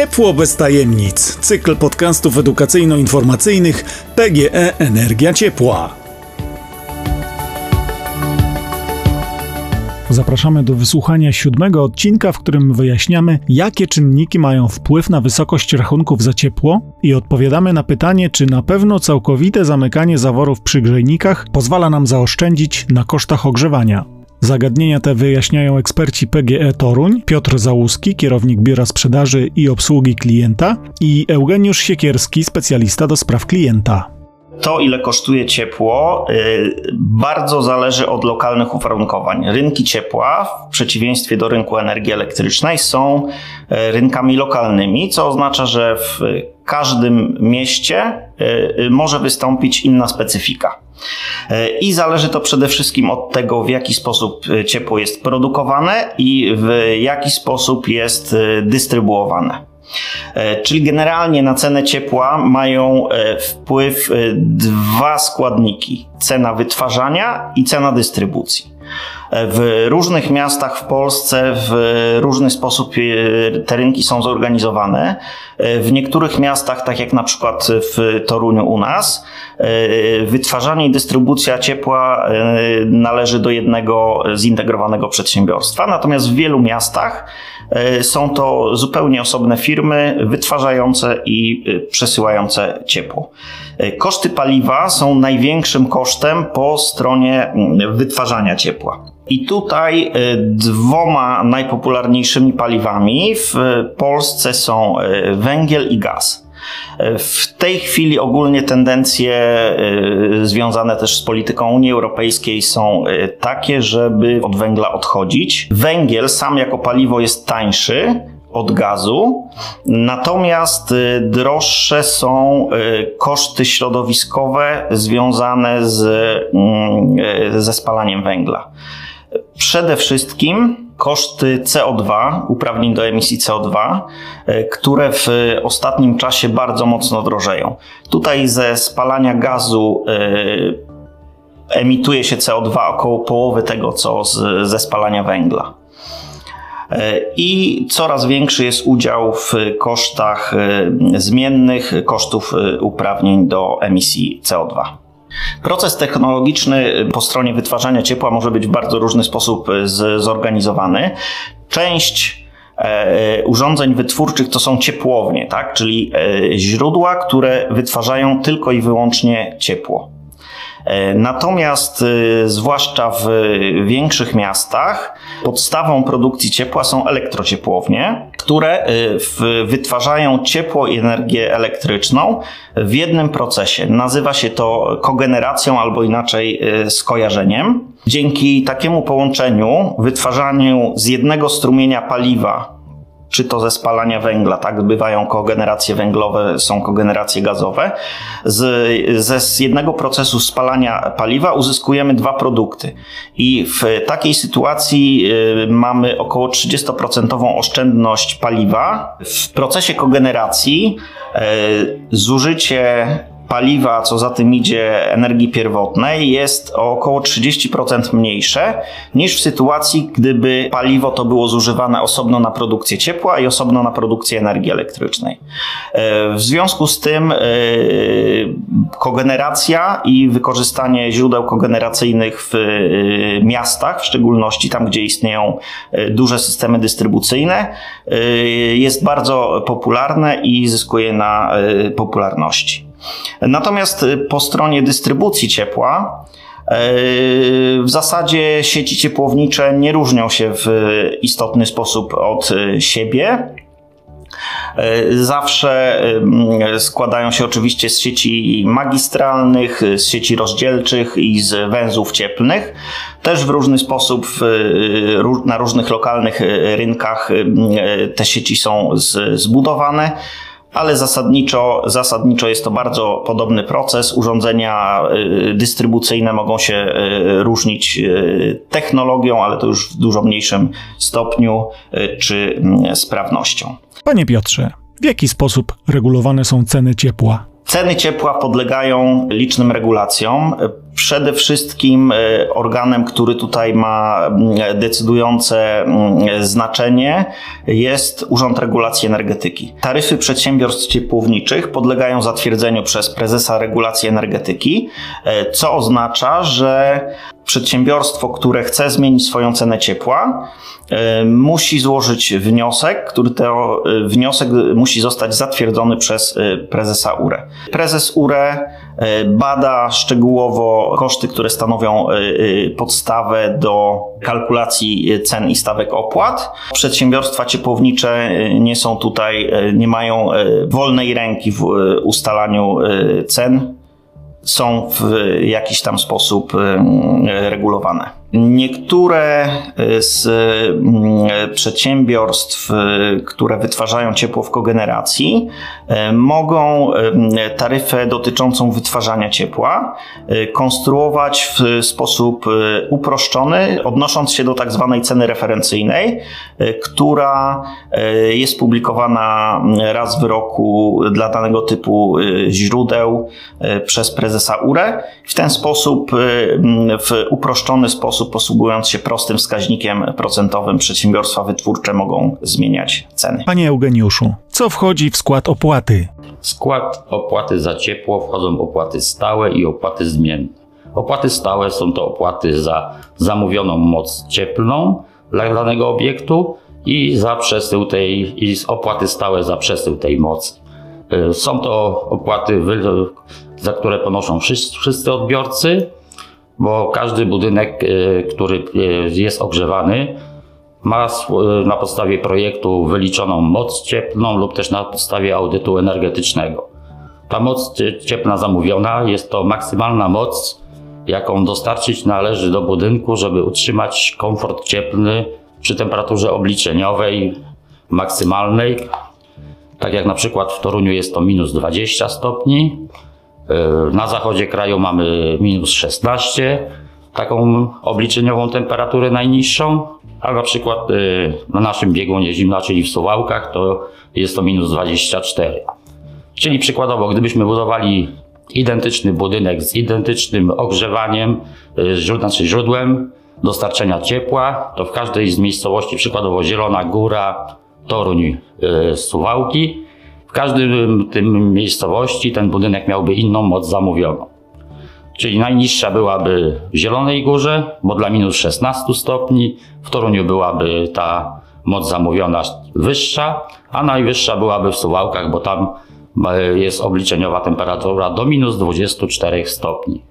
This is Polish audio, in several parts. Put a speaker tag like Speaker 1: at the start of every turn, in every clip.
Speaker 1: Ciepło bez tajemnic. Cykl podcastów edukacyjno-informacyjnych PGE Energia Ciepła. Zapraszamy do wysłuchania siódmego odcinka, w którym wyjaśniamy, jakie czynniki mają wpływ na wysokość rachunków za ciepło i odpowiadamy na pytanie, czy na pewno całkowite zamykanie zaworów przy grzejnikach pozwala nam zaoszczędzić na kosztach ogrzewania. Zagadnienia te wyjaśniają eksperci PGE Toruń, Piotr Załuski, kierownik Biura Sprzedaży i Obsługi Klienta i Eugeniusz Siekierski, specjalista do spraw klienta.
Speaker 2: To, ile kosztuje ciepło, y, bardzo zależy od lokalnych uwarunkowań. Rynki ciepła, w przeciwieństwie do rynku energii elektrycznej, są y, rynkami lokalnymi, co oznacza, że w każdym mieście y, może wystąpić inna specyfika. I zależy to przede wszystkim od tego, w jaki sposób ciepło jest produkowane i w jaki sposób jest dystrybuowane. E, czyli generalnie na cenę ciepła mają e, wpływ e, dwa składniki: cena wytwarzania i cena dystrybucji. W różnych miastach w Polsce w różny sposób te rynki są zorganizowane. W niektórych miastach, tak jak na przykład w Toruniu u nas, wytwarzanie i dystrybucja ciepła należy do jednego zintegrowanego przedsiębiorstwa. Natomiast w wielu miastach E, są to zupełnie osobne firmy wytwarzające i e, przesyłające ciepło. E, koszty paliwa są największym kosztem po stronie mm, wytwarzania ciepła. I tutaj dwoma najpopularniejszymi paliwami w Polsce są węgiel i gaz. W tej chwili ogólnie tendencje y, związane też z polityką Unii Europejskiej są y, takie, żeby od węgla odchodzić. Węgiel sam jako paliwo jest tańszy, od gazu. Natomiast y, droższe są koszty środowiskowe związane z, mm, ze spalaniem węgla. Przede wszystkim koszty CO2, uprawnień do emisji CO2, e, które w ostatnim czasie bardzo mocno drożeją. Tutaj ze spalania gazu e, emituje się CO2 około połowy tego, co z, ze spalania węgla. E, I coraz większy jest udział w kosztach zmiennych, kosztów uprawnień do emisji CO2. Proces technologiczny po stronie wytwarzania ciepła może być w bardzo różny sposób e, zorganizowany. Część e, urządzeń wytwórczych to są ciepłownie, tak? czyli e, źródła, które wytwarzają tylko i wyłącznie ciepło. E, natomiast e, zwłaszcza w większych miastach podstawą produkcji ciepła są elektrociepłownie, które e, wytwarzają ciepło i energię elektryczną w jednym procesie. Nazywa się to kogeneracją albo inaczej skojarzeniem. Dzięki takiemu połączeniu, wytwarzaniu z jednego strumienia paliwa czy to ze spalania węgla, tak? Bywają kogeneracje węglowe, są kogeneracje gazowe. Z, ze, z jednego procesu spalania paliwa uzyskujemy dwa produkty. I w takiej sytuacji y, mamy około 30% oszczędność paliwa. W procesie kogeneracji y, zużycie paliwa, co za tym idzie energii pierwotnej, jest o około 30% mniejsze niż w sytuacji, gdyby paliwo to było zużywane osobno na produkcję ciepła i osobno na produkcję energii elektrycznej. E, w związku z tym e, kogeneracja i wykorzystanie źródeł kogeneracyjnych w e, miastach, w szczególności tam, gdzie istnieją duże systemy dystrybucyjne, jest bardzo popularne i zyskuje na popularności. Natomiast y, po stronie dystrybucji ciepła, y, w zasadzie sieci ciepłownicze nie różnią się w istotny sposób od y, siebie. Zawsze składają się oczywiście z sieci magistralnych, z sieci rozdzielczych i z węzłów cieplnych. Też w różny sposób na różnych lokalnych rynkach te sieci są zbudowane ale zasadniczo, zasadniczo jest to bardzo podobny proces. Urządzenia y, dystrybucyjne mogą się y, różnić y, technologią, ale to już w dużo mniejszym stopniu czy mm, sprawnością.
Speaker 1: Panie Piotrze, w jaki sposób regulowane są ceny ciepła?
Speaker 2: Ceny ciepła podlegają licznym regulacjom. Przede wszystkim organem, który tutaj ma mm, decydujące mm, znaczenie, jest Urząd Regulacji Energetyki. Taryfy przedsiębiorstw ciepłowniczych podlegają zatwierdzeniu przez prezesa regulacji energetyki, co oznacza, że przedsiębiorstwo, które chce zmienić swoją cenę ciepła, e, musi złożyć wniosek, który to e, wniosek musi zostać zatwierdzony przez e, prezesa URE. Prezes URE bada szczegółowo koszty, które stanowią podstawę do kalkulacji cen i stawek opłat. Przedsiębiorstwa ciepłownicze nie są tutaj, nie mają wolnej ręki w ustalaniu cen są w jakiś tam sposób regulowane. Niektóre e, z mm, przedsiębiorstw, e, które wytwarzają ciepło w kogeneracji, mogą taryfę dotyczącą wytwarzania ciepła konstruować w sposób uproszczony, odnosząc się do tak zwanej ceny referencyjnej, która jest publikowana raz w roku dla danego typu źródeł przez prezesa URE. W ten sposób, w uproszczony sposób, sposób, posługując się prostym wskaźnikiem procentowym, przedsiębiorstwa wytwórcze mogą zmieniać ceny.
Speaker 1: Panie Eugeniuszu, co wchodzi w skład opłaty?
Speaker 3: W skład opłaty za ciepło wchodzą opłaty stałe i opłaty zmienne. Opłaty stałe są to opłaty za zamówioną moc cieplną dla danego obiektu i za przesył tej, i opłaty stałe za przesył tej mocy. Y, są to opłaty, za które ponoszą wszyscy odbiorcy, bo każdy budynek, e, który e, jest ogrzewany, ma e, na podstawie projektu wyliczoną moc cieplną lub też na podstawie audytu energetycznego. Ta moc cieplna zamówiona jest to maksymalna moc, jaką dostarczyć należy do budynku, żeby utrzymać komfort cieplny przy temperaturze obliczeniowej maksymalnej. Tak jak na przykład w Toruniu jest to minus 20 stopni, na zachodzie kraju mamy minus 16, taką obliczeniową temperaturę najniższą, a na przykład e, na naszym biegunie zimna, czyli w Suwałkach, to jest to minus 24. Czyli przykładowo, gdybyśmy budowali identyczny budynek z identycznym ogrzewaniem, e, znaczy źródłem dostarczenia ciepła, to w każdej z miejscowości, przykładowo Zielona Góra, Toruń, Suwałki, w każdym tym miejscowości ten budynek miałby inną moc zamówioną. Czyli najniższa byłaby w Zielonej Górze, bo dla minus 16 stopni, w Toruniu byłaby ta moc zamówiona wyższa, a najwyższa byłaby w Suwałkach, bo tam e, jest obliczeniowa temperatura do minus 24 stopni.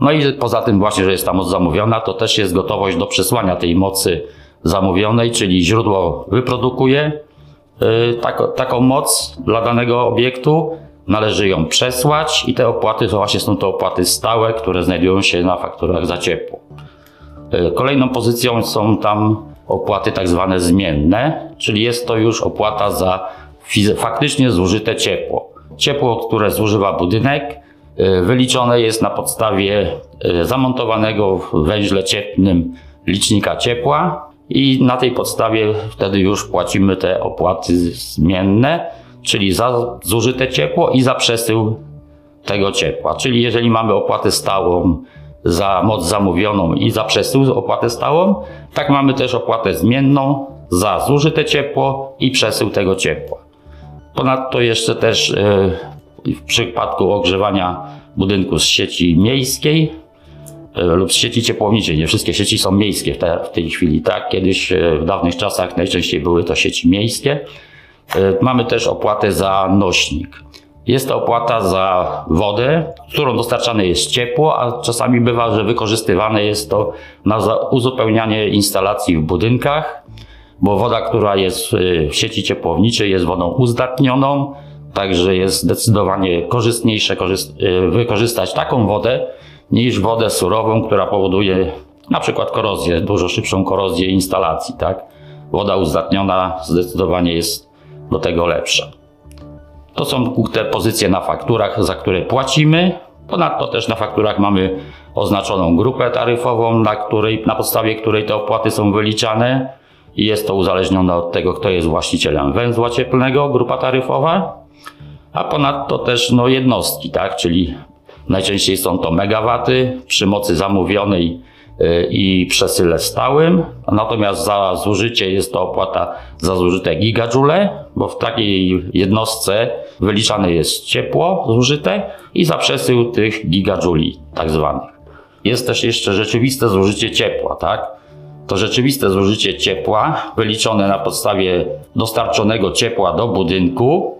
Speaker 3: No i poza tym właśnie, że jest ta moc zamówiona, to też jest gotowość do przesłania tej mocy zamówionej, czyli źródło wyprodukuje, tak, taką moc dla danego obiektu, należy ją przesłać i te opłaty to właśnie są to opłaty stałe, które znajdują się na fakturach za ciepło. Y, kolejną pozycją są tam opłaty tak zwane zmienne, czyli jest to już opłata za faktycznie zużyte ciepło. Ciepło, które zużywa budynek, y, wyliczone jest na podstawie zamontowanego w węźle cieplnym licznika ciepła i na tej podstawie wtedy już płacimy te opłaty zmienne, czyli za zużyte ciepło i za przesył tego ciepła. Czyli jeżeli mamy opłatę stałą za moc zamówioną i za przesył opłatę stałą, tak mamy też opłatę zmienną za zużyte ciepło i przesył tego ciepła. Ponadto jeszcze też e, w przypadku ogrzewania budynku z sieci miejskiej lub z sieci ciepłowniczej. Nie wszystkie sieci są miejskie w, te, w tej chwili, tak? Kiedyś e, w dawnych czasach najczęściej były to sieci miejskie. E, mamy też opłatę za nośnik. Jest to opłata za wodę, którą dostarczane jest ciepło, a czasami bywa, że wykorzystywane jest to na uzupełnianie instalacji w budynkach, bo woda, która jest w sieci ciepłowniczej jest wodą uzdatnioną, także jest zdecydowanie korzystniejsze wykorzystać taką wodę, niż wodę surową, która powoduje na przykład korozję, dużo szybszą korozję instalacji, tak? Woda uzdatniona zdecydowanie jest do tego lepsza. To są te pozycje na fakturach, za które płacimy. Ponadto też na fakturach mamy oznaczoną grupę taryfową, na, której, na podstawie której te opłaty są wyliczane. I jest to uzależnione od tego, kto jest właścicielem węzła cieplnego, grupa taryfowa. A ponadto też no, jednostki, tak? czyli Najczęściej są to megawaty przy mocy zamówionej y, i przesyle stałym, natomiast za zużycie jest to opłata za zużyte gigajoule, bo w takiej jednostce wyliczane jest ciepło zużyte i za przesył tych gigajuli tak zwanych. Jest też jeszcze rzeczywiste zużycie ciepła, tak? To rzeczywiste zużycie ciepła wyliczone na podstawie dostarczonego ciepła do budynku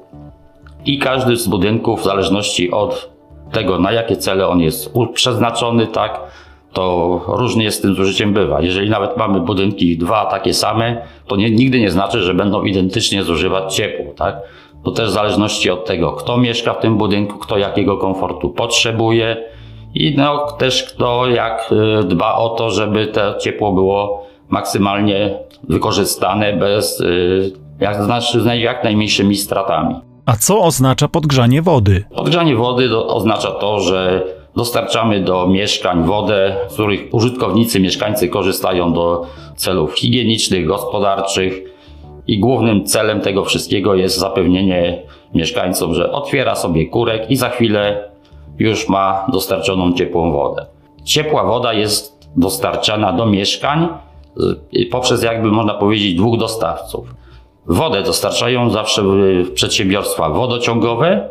Speaker 3: i każdy z budynków w zależności od tego, na jakie cele on jest przeznaczony, tak, to różnie z tym zużyciem bywa. Jeżeli nawet mamy budynki dwa takie same, to nie, nigdy nie znaczy, że będą identycznie zużywać ciepło, tak? To też w zależności od tego, kto mieszka w tym budynku, kto jakiego komfortu potrzebuje i no, też kto jak y, dba o to, żeby to ciepło było maksymalnie wykorzystane bez y, jak, znaczy, jak najmniejszymi stratami.
Speaker 1: A co oznacza podgrzanie wody?
Speaker 3: Podgrzanie wody do, oznacza to, że dostarczamy do mieszkań wodę, z których użytkownicy, mieszkańcy korzystają do celów higienicznych, gospodarczych i głównym celem tego wszystkiego jest zapewnienie mieszkańcom, że otwiera sobie kurek i za chwilę już ma dostarczoną ciepłą wodę. Ciepła woda jest dostarczana do mieszkań y, poprzez jakby można powiedzieć dwóch dostawców. Wodę dostarczają zawsze przedsiębiorstwa wodociągowe,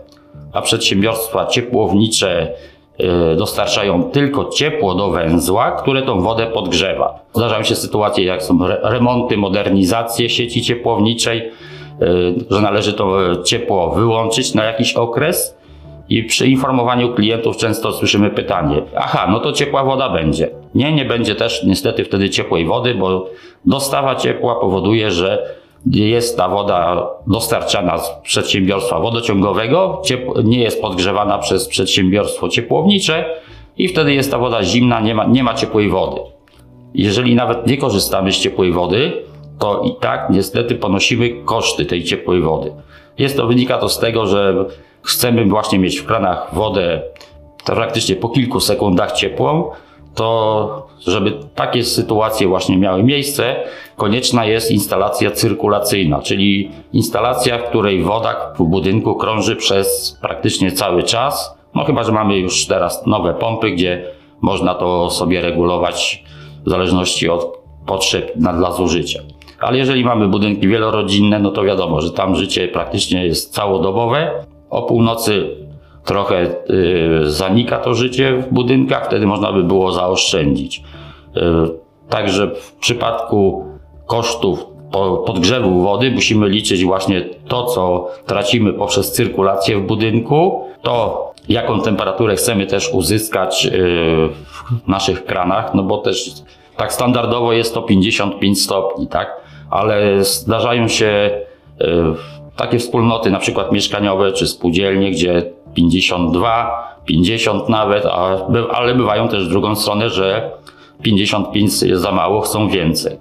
Speaker 3: a przedsiębiorstwa ciepłownicze e, dostarczają tylko ciepło do węzła, które tą wodę podgrzewa. Zdarzają się sytuacje, jak są remonty, modernizacje sieci ciepłowniczej, e, że należy to ciepło wyłączyć na jakiś okres. I przy informowaniu klientów często słyszymy pytanie: Aha, no to ciepła woda będzie. Nie, nie będzie też niestety wtedy ciepłej wody, bo dostawa ciepła powoduje, że jest ta woda dostarczana z przedsiębiorstwa wodociągowego, nie jest podgrzewana przez przedsiębiorstwo ciepłownicze i wtedy jest ta woda zimna, nie ma, nie ma ciepłej wody. Jeżeli nawet nie korzystamy z ciepłej wody, to i tak niestety ponosimy koszty tej ciepłej wody. Jest to, wynika to z tego, że chcemy właśnie mieć w kranach wodę praktycznie po kilku sekundach ciepłą, to żeby takie sytuacje właśnie miały miejsce, konieczna jest instalacja cyrkulacyjna, czyli instalacja, w której woda w budynku krąży przez praktycznie cały czas. No chyba, że mamy już teraz nowe pompy, gdzie można to sobie regulować w zależności od potrzeb na, dla zużycia. Ale jeżeli mamy budynki wielorodzinne, no to wiadomo, że tam życie praktycznie jest całodobowe. O północy trochę y, zanika to życie w budynkach, wtedy można by było zaoszczędzić. Y, także w przypadku kosztów podgrzewu wody musimy liczyć właśnie to, co tracimy poprzez cyrkulację w budynku, to jaką temperaturę chcemy też uzyskać y, w naszych kranach, no bo też tak standardowo jest to 55 stopni, tak? Ale zdarzają się takie wspólnoty, na przykład mieszkaniowe czy spółdzielnie, gdzie 52, 50 nawet, ale bywają też w drugą stronę, że 55 jest za mało, chcą więcej.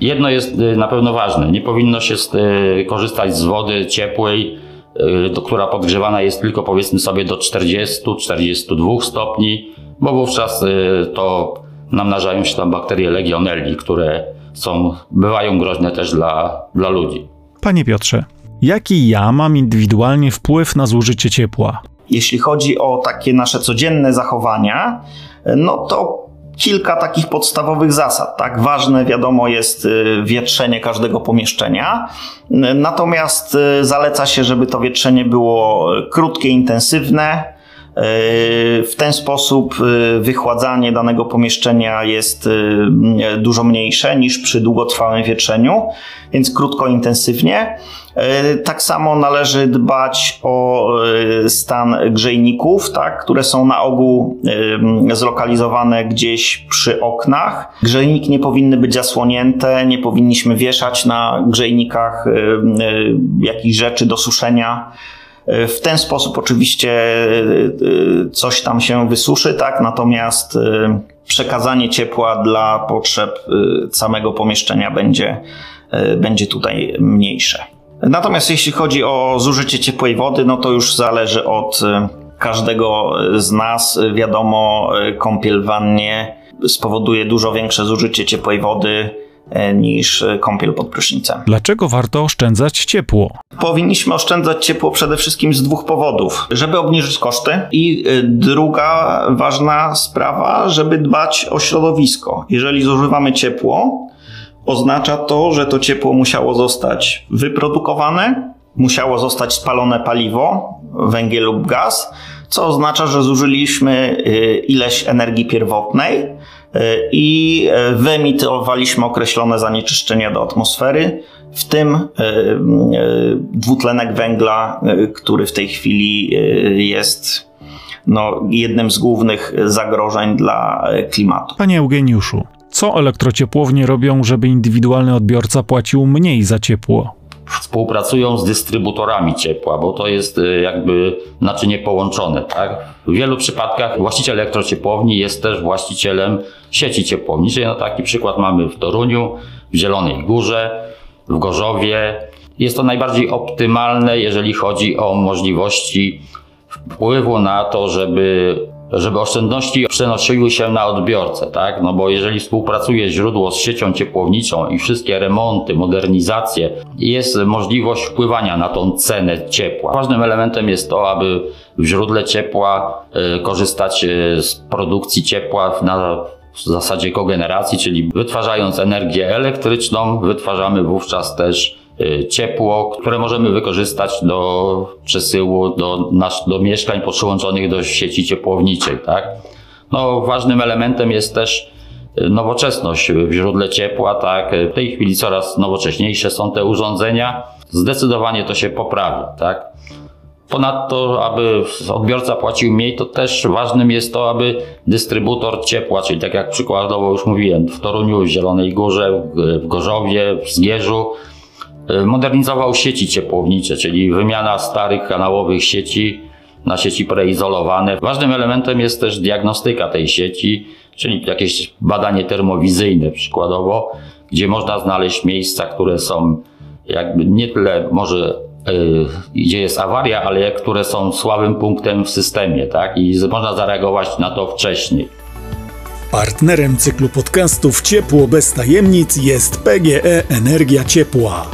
Speaker 3: Jedno jest y, na pewno ważne, nie powinno się y, korzystać z wody ciepłej, y, która podgrzewana jest tylko powiedzmy sobie do 40-42 stopni, bo wówczas to namnażają się tam bakterie legionelli, które są, bywają groźne też dla, dla ludzi.
Speaker 1: Panie Piotrze, jaki ja mam indywidualnie wpływ na zużycie ciepła?
Speaker 2: Jeśli chodzi o takie nasze codzienne zachowania, no to kilka takich podstawowych zasad. Tak, ważne wiadomo jest y, wietrzenie każdego pomieszczenia. Natomiast y, zaleca się, żeby to wietrzenie było krótkie, intensywne. Y, w ten sposób wychładzanie danego pomieszczenia jest dużo mniejsze niż przy długotrwałym wietrzeniu, więc krótko, intensywnie. E, tak samo należy dbać o e, stan grzejników, tak, które są na ogół e, zlokalizowane gdzieś przy oknach. Grzejniki nie powinny być zasłonięte, nie powinniśmy wieszać na grzejnikach jakichś rzeczy do suszenia. W ten sposób oczywiście coś tam się wysuszy, tak? Natomiast przekazanie ciepła dla potrzeb samego pomieszczenia będzie, będzie tutaj mniejsze. Natomiast jeśli chodzi o zużycie ciepłej wody, no to już zależy od każdego z nas. Wiadomo, kąpiel w wannie spowoduje dużo większe zużycie ciepłej wody e, niż kąpiel pod prysznicem.
Speaker 1: Dlaczego warto oszczędzać ciepło?
Speaker 2: Powinniśmy oszczędzać ciepło przede wszystkim z dwóch powodów. Żeby obniżyć koszty i druga ważna sprawa, żeby dbać o środowisko. Jeżeli zużywamy ciepło, oznacza to, że to ciepło musiało zostać wyprodukowane, musiało zostać spalone paliwo, węgiel lub gaz, co oznacza, że zużyliśmy ileś energii pierwotnej i y, wyemitowaliśmy określone zanieczyszczenia do atmosfery, w tym dwutlenek węgla, który w tej chwili jest no, jednym z głównych zagrożeń dla klimatu.
Speaker 1: Panie Eugeniuszu, co elektrociepłownie robią, żeby indywidualny odbiorca płacił mniej za ciepło?
Speaker 3: Współpracują z dystrybutorami ciepła, bo to jest jakby naczynie połączone. Tak? W wielu przypadkach właściciel elektrociepłowni jest też właścicielem sieci ciepłowniczej. No taki przykład mamy w Toruniu, w Zielonej Górze, w Gorzowie. Jest to najbardziej optymalne, jeżeli chodzi o możliwości wpływu na to, żeby żeby oszczędności przenosiły się na odbiorcę, tak? No bo jeżeli współpracuje źródło z siecią ciepłowniczą i wszystkie remonty, modernizacje, jest możliwość wpływania na tą cenę ciepła. Ważnym elementem jest to, aby w źródle ciepła y, korzystać y, z produkcji ciepła na w zasadzie kogeneracji, czyli wytwarzając energię elektryczną, wytwarzamy wówczas też Y, ciepło, które możemy wykorzystać do przesyłu do, nasz, do mieszkań podłączonych do sieci ciepłowniczej. Tak? No, ważnym elementem jest też y, nowoczesność w źródle ciepła. Tak? W tej chwili coraz nowocześniejsze są te urządzenia. Zdecydowanie to się poprawia. Tak? Ponadto, aby odbiorca płacił mniej, to też ważnym jest to, aby dystrybutor ciepła, czyli tak jak przykładowo już mówiłem, w Toruniu, w Zielonej Górze, w Gorzowie, w Zgierzu, E, modernizował sieci ciepłownicze, czyli wymiana starych kanałowych sieci na sieci preizolowane. Ważnym elementem jest też diagnostyka tej sieci, czyli jakieś badanie termowizyjne przykładowo, gdzie można znaleźć miejsca, które są jakby nie tyle może gdzie jest awaria, ale które są słabym punktem w systemie, tak? I można zareagować na to wcześniej.
Speaker 1: Partnerem cyklu podcastów Ciepło bez tajemnic jest PGE Energia Ciepła.